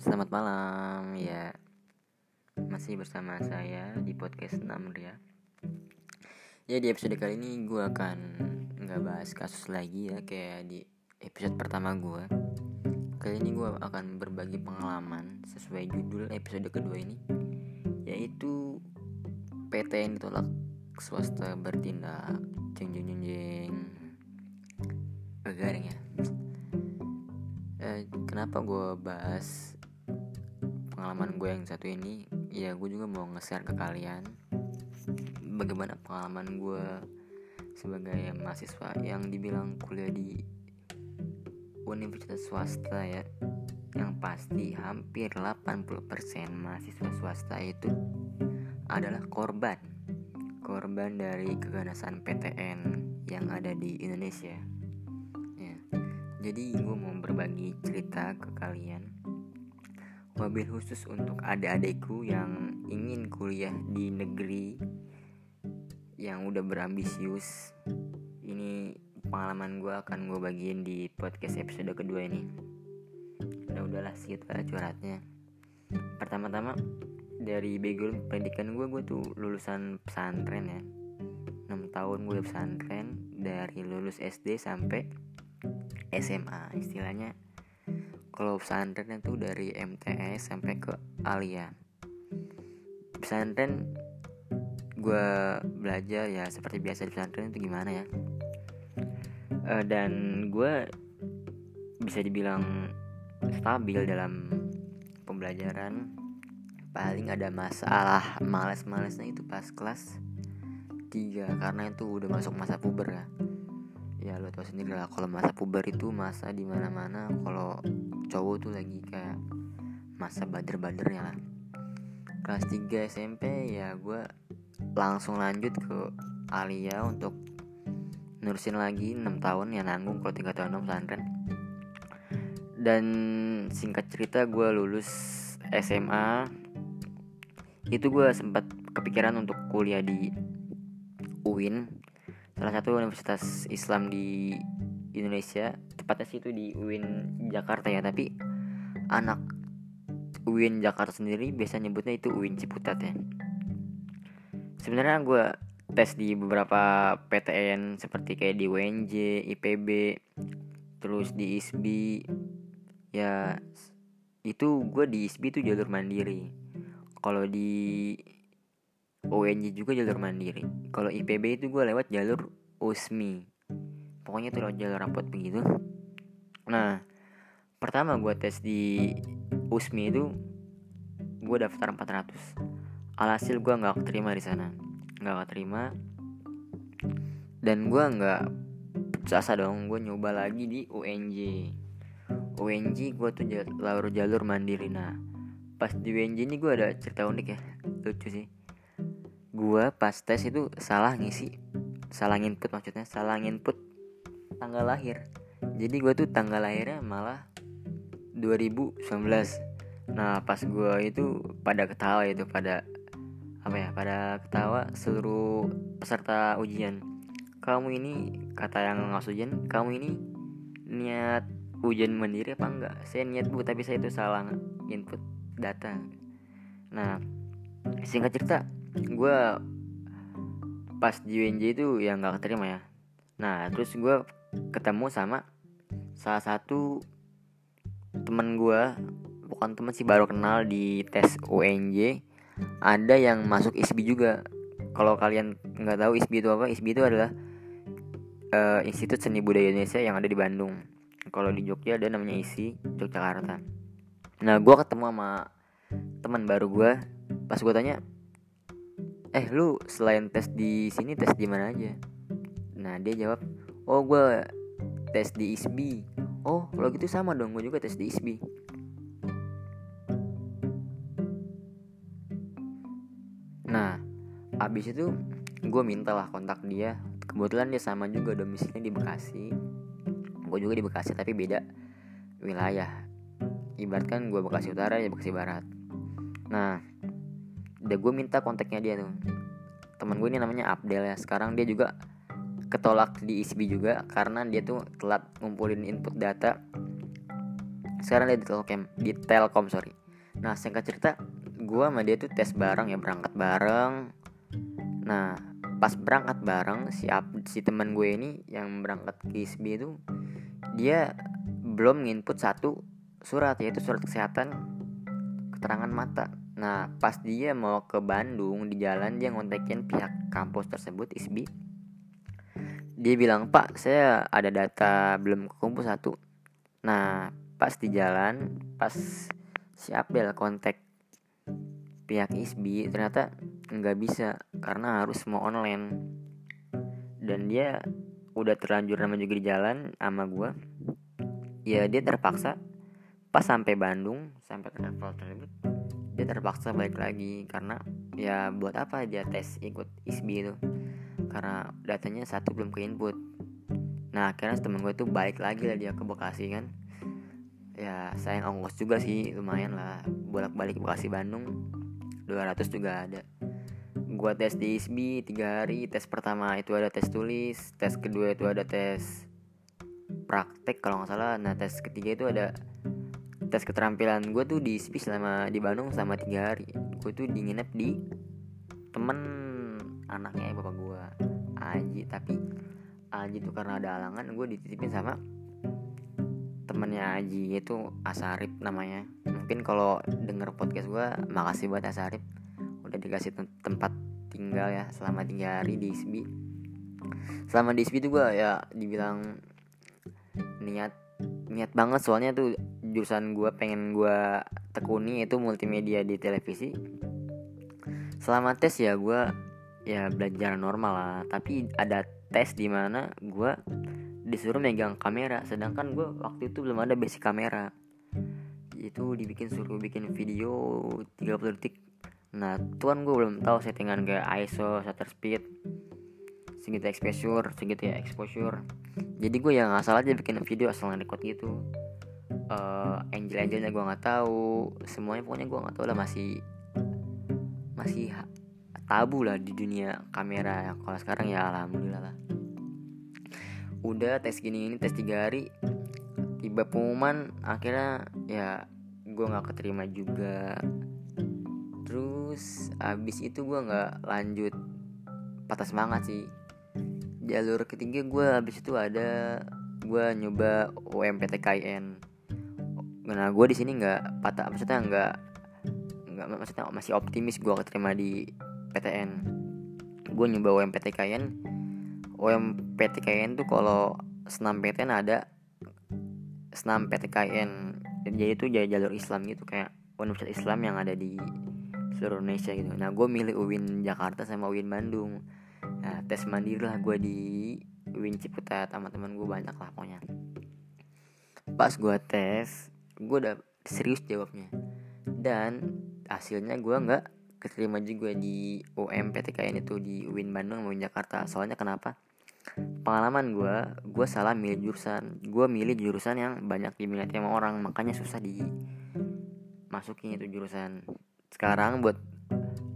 Selamat malam ya. Masih bersama saya di podcast Namr ya Ya di episode kali ini gue akan nggak bahas kasus lagi ya Kayak di episode pertama gue Kali ini gue akan berbagi pengalaman Sesuai judul episode kedua ini Yaitu PTN ditolak swasta bertindak Jeng jeng jeng jeng Garing ya. Eh, kenapa gue bahas pengalaman gue yang satu ini ya gue juga mau nge-share ke kalian bagaimana pengalaman gue sebagai mahasiswa yang dibilang kuliah di universitas swasta ya yang pasti hampir 80% mahasiswa swasta itu adalah korban korban dari keganasan PTN yang ada di Indonesia. Ya jadi gue mau berbagi cerita ke kalian Wabil khusus untuk adik-adikku yang ingin kuliah di negeri yang udah berambisius. Ini pengalaman gue akan gue bagiin di podcast episode kedua ini. Udah udahlah segitu curhatnya. Pertama-tama dari background pendidikan gue gue tuh lulusan pesantren ya. 6 tahun gue pesantren dari lulus SD sampai SMA istilahnya kalau pesantren itu dari MTS sampai ke Alia pesantren gue belajar ya seperti biasa di pesantren itu gimana ya? Uh, dan gue bisa dibilang stabil dalam pembelajaran. Paling ada masalah males-malesnya itu pas kelas 3 karena itu udah masuk masa puber ya ya lo tau sendiri lah kalau masa puber itu masa di mana mana kalau cowok tuh lagi kayak masa bader-badernya lah. Kelas 3 SMP ya gue langsung lanjut ke Alia untuk nurusin lagi 6 tahun ya nanggung kalau 3 tahun pesantren. Dan singkat cerita gue lulus SMA itu gue sempat kepikiran untuk kuliah di UIN salah satu universitas Islam di Indonesia tepatnya sih itu di UIN Jakarta ya tapi anak UIN Jakarta sendiri biasa nyebutnya itu UIN Ciputat ya. Sebenarnya gue tes di beberapa PTN seperti kayak di UNJ, IPB, terus di ISBI ya itu gue di ISBI itu jalur mandiri. Kalau di UNJ juga jalur mandiri. Kalau IPB itu gue lewat jalur USMI pokoknya tuh lewat jalur rapot begitu. Nah pertama gue tes di USMI itu gue daftar 400 alhasil gue nggak terima di sana. Nggak terima dan gue nggak putus dong gue nyoba lagi di UNJ UNJ gue tuh jalur jalur mandiri. Nah pas di UNJ ini gue ada cerita unik ya. Lucu sih gue pas tes itu salah ngisi. Salah input maksudnya salah input tanggal lahir. Jadi gue tuh tanggal lahirnya malah 2019 nah pas gue itu pada ketawa itu pada apa ya pada ketawa seluruh peserta ujian. Kamu ini kata yang ngas ujian kamu ini niat ujian mandiri apa enggak saya niat bu tapi saya itu salah input data. Nah singkat cerita gue pas di UNJ itu ya nggak keterima ya. Nah terus gue ketemu sama salah satu temen gue bukan temen sih baru kenal di tes UNJ ada yang masuk ISBI juga. Kalau kalian nggak tahu ISBI itu apa ISBI itu adalah uh, Institut Seni Budaya Indonesia yang ada di Bandung. Kalau di Jogja ada namanya ISI Yogyakarta. Nah gue ketemu sama teman baru gue pas gue tanya eh lu selain tes di sini tes di mana aja? Nah dia jawab oh gue tes di ISBI oh kalau gitu sama dong gue juga tes di ISBI nah abis itu gue mintalah kontak dia. Kebetulan dia sama juga domisilinya di Bekasi. Gue juga di Bekasi tapi beda wilayah. Ibaratkan gue Bekasi Utara ya Bekasi Barat. Nah udah gue minta kontaknya dia tuh. Teman gue ini namanya Abdel ya. Sekarang dia juga ketolak di ISBI juga karena dia tuh telat ngumpulin input data. Sekarang dia di telkom di telkom sorry. Nah singkat cerita gue sama dia tuh tes bareng ya berangkat bareng. Nah pas berangkat bareng si si teman gue ini yang berangkat ke ISB itu dia belum nginput satu surat yaitu surat kesehatan keterangan mata nah pas dia mau ke Bandung di jalan dia ngontekin pihak kampus tersebut ISBI. Dia bilang pak saya ada data belum kekumpul satu. Nah pas di jalan pas si Abdel kontak pihak ISBI ternyata nggak bisa karena harus semua online. Dan dia udah terlanjur nama juga di jalan sama gue ya dia terpaksa pas sampai Bandung sampai ke level tersebut dia terpaksa balik lagi karena ya buat apa dia tes ikut ISBI itu? Karena datanya satu belum ke input. Nah akhirnya temen gue tuh balik lagi lah dia ke Bekasi kan. Ya sayang ongkos juga sih lumayan lah. Bolak balik Bekasi Bandung 200 juga ada. Gua tes di ISBI tiga hari tes pertama itu ada tes tulis tes kedua itu ada tes praktek kalau nggak salah. Nah tes ketiga itu ada tes keterampilan gue tuh di ISBI selama di Bandung selama tiga hari. Gue tuh dinginep di temen anaknya bapak gue Aji. Tapi Aji tuh karena ada halangan gue dititipin sama temennya Aji itu Asarip namanya. Mungkin kalau denger podcast gue makasih buat Asarip udah dikasih tem tempat tinggal ya selama tiga hari di ISBI selama di ISBI tuh gue ya dibilang niat niat banget soalnya tuh jurusan gue pengen gue tekuni itu multimedia di televisi. Selama tes ya gue ya belajar normal lah. Tapi ada tes di mana gue disuruh megang kamera sedangkan gue waktu itu belum ada basic kamera. Itu dibikin suruh bikin video 30 detik. Nah tuan gue belum tahu settingan kayak ISO shutter speed segitu exposure segitu ya exposure. Jadi gue yang asal aja bikin video asal ngerekod gitu uh, angel angelnya gue nggak tahu. Semuanya pokoknya gue nggak tahu lah masih masih tabu lah di dunia kamera kalau sekarang ya alhamdulillah lah. Udah tes gini ini tes tiga hari tiba pengumuman akhirnya ya gue nggak keterima juga. Terus abis itu gue nggak lanjut. Patah semangat sih. Jalur ketiga gue abis itu ada gue nyoba UMPTKIN nah gue di sini nggak patah maksudnya nggak nggak maksudnya masih optimis gue keterima di PTN gue nyoba UMPTKIN UMPTKIN tuh kalau senam PTN ada senam PTKIN jadi itu jadi jalur Islam gitu kayak universitas Islam yang ada di seluruh Indonesia gitu. Nah gue milih UIN Jakarta sama UIN Bandung. Nah tes mandiri lah gue di UIN Ciputat sama teman gue banyak lah pokoknya. Pas gue tes gue udah serius jawabnya. Dan hasilnya gue nggak keterima juga di UMPTKN itu di UIN Bandung maupun Jakarta. Soalnya kenapa? Pengalaman gue gue salah milih jurusan. Gue milih jurusan yang banyak diminati sama orang makanya susah di masukin itu jurusan. Sekarang buat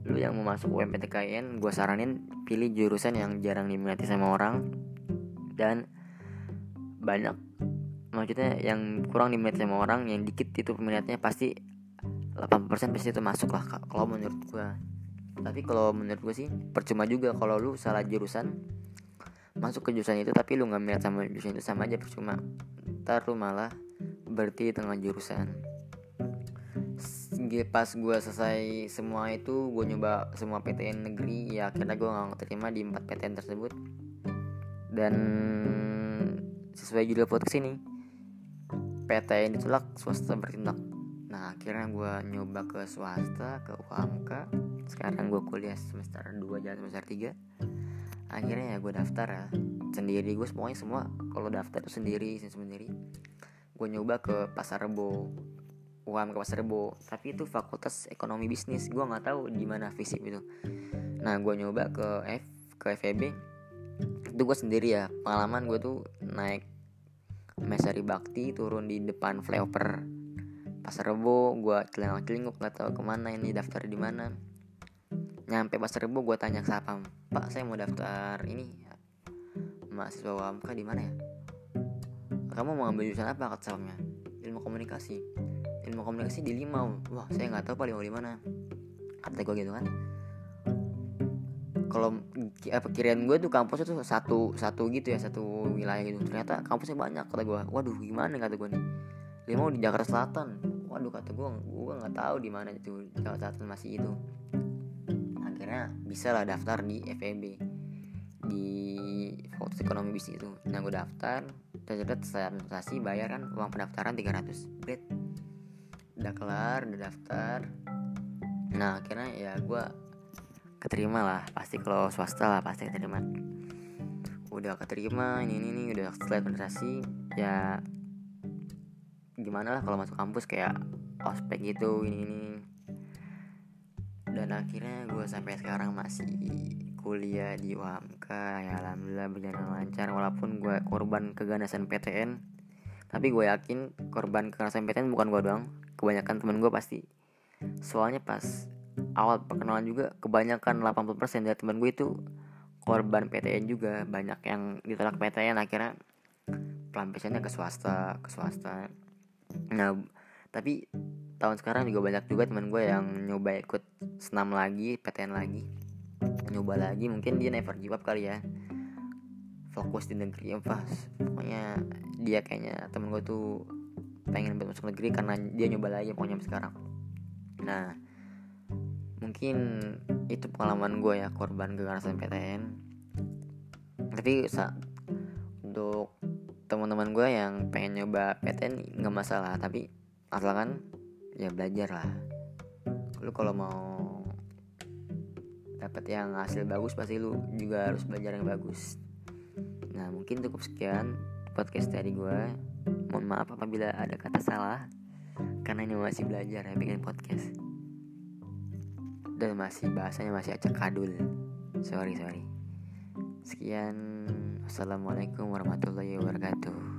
lu yang mau masuk UMPTKN gue saranin pilih jurusan yang jarang diminati sama orang. Dan banyak maksudnya yang kurang diminati sama orang yang dikit itu peminatnya pasti 80% pasti itu masuk lah kalau menurut gue tapi kalau menurut gue sih percuma juga kalau lu salah jurusan masuk ke jurusan itu tapi lu nggak minat sama jurusan itu sama aja percuma. Ntar lu malah berarti tengah jurusan. Pas gue selesai semua itu gue nyoba semua PTN negeri ya akhirnya gue nggak terima di empat PTN tersebut. Dan sesuai judul podcast ini PTN ditolak swasta bertindak. Nah akhirnya gue nyoba ke swasta ke UMK sekarang gue kuliah semester 2 jalan semester 3 akhirnya ya gue daftar ya. Sendiri gue semuanya semua kalau daftar tuh sendiri sendiri gue nyoba ke pasar rebo UAM ke pasar rebo. Tapi itu fakultas ekonomi bisnis. Gue nggak tahu di mana fisik itu. Nah gue nyoba ke F ke FEB itu gue sendiri ya. Pengalaman gue tuh naik Mesari Bakti turun di depan flyover. Pasar rebo gue celengak celinguk nggak tahu ke mana ini daftar di mana. Nyampe pasar rebo gue tanya ke sapam pak saya mau daftar ini mahasiswa UMK di mana ya? Kamu mau ambil jurusan apa? kata sapamnya. Ilmu komunikasi. Ilmu komunikasi di limau. Wah saya nggak tahu pak limau di mana. Kata gue gitu kan kalau apa kirain gue tuh kampusnya tuh satu satu gitu ya satu wilayah gitu. Ternyata kampusnya banyak kata gue waduh gimana kata gue nih? Limau di Jakarta Selatan. Waduh kata gue gue nggak tahu di mana itu Jakarta Selatan masih itu. Akhirnya bisa lah daftar di FEB di Fakultas Ekonomi Bisnis itu. Nah gue daftar terus saya administrasi bayar kan uang pendaftaran 300 Bread udah kelar udah daftar. Nah akhirnya ya gue keterima lah. Pasti kalau swasta lah pasti keterima. Udah keterima ini ini, ini udah selesai administrasi ya gimana lah kalau masuk kampus kayak ospek gitu ini ini. Dan akhirnya gue sampai sekarang masih kuliah di UHMK ya alhamdulillah berjalan lancar walaupun gue korban keganasan PTN tapi gue yakin korban keganasan PTN bukan gue doang kebanyakan temen gue pasti. Soalnya pas awal perkenalan juga kebanyakan 80% dari temen gue itu korban PTN juga. Banyak yang ditolak PTN akhirnya pelampiasannya ke swasta ke swasta. Nah tapi tahun sekarang juga banyak juga teman gue yang nyoba ikut senam lagi PTN lagi. Nyoba lagi mungkin dia never give up kali ya. Fokus di negeri pas. Pokoknya dia kayaknya temen gue tuh pengen masuk negeri karena dia nyoba lagi pokoknya sekarang. Nah mungkin itu pengalaman gue ya korban kekerasan PTN tapi saat untuk teman-teman gue yang pengen nyoba PTN nggak masalah. Tapi asalkan ya belajar lah. Lu kalau mau dapat yang hasil bagus pasti lu juga harus belajar yang bagus. Nah mungkin cukup sekian podcast dari gue mohon maaf apabila ada kata salah karena ini masih belajar ya bikin podcast dan masih bahasanya masih acak kadul. Sorry sorry. Sekian. Assalamualaikum warahmatullahi wabarakatuh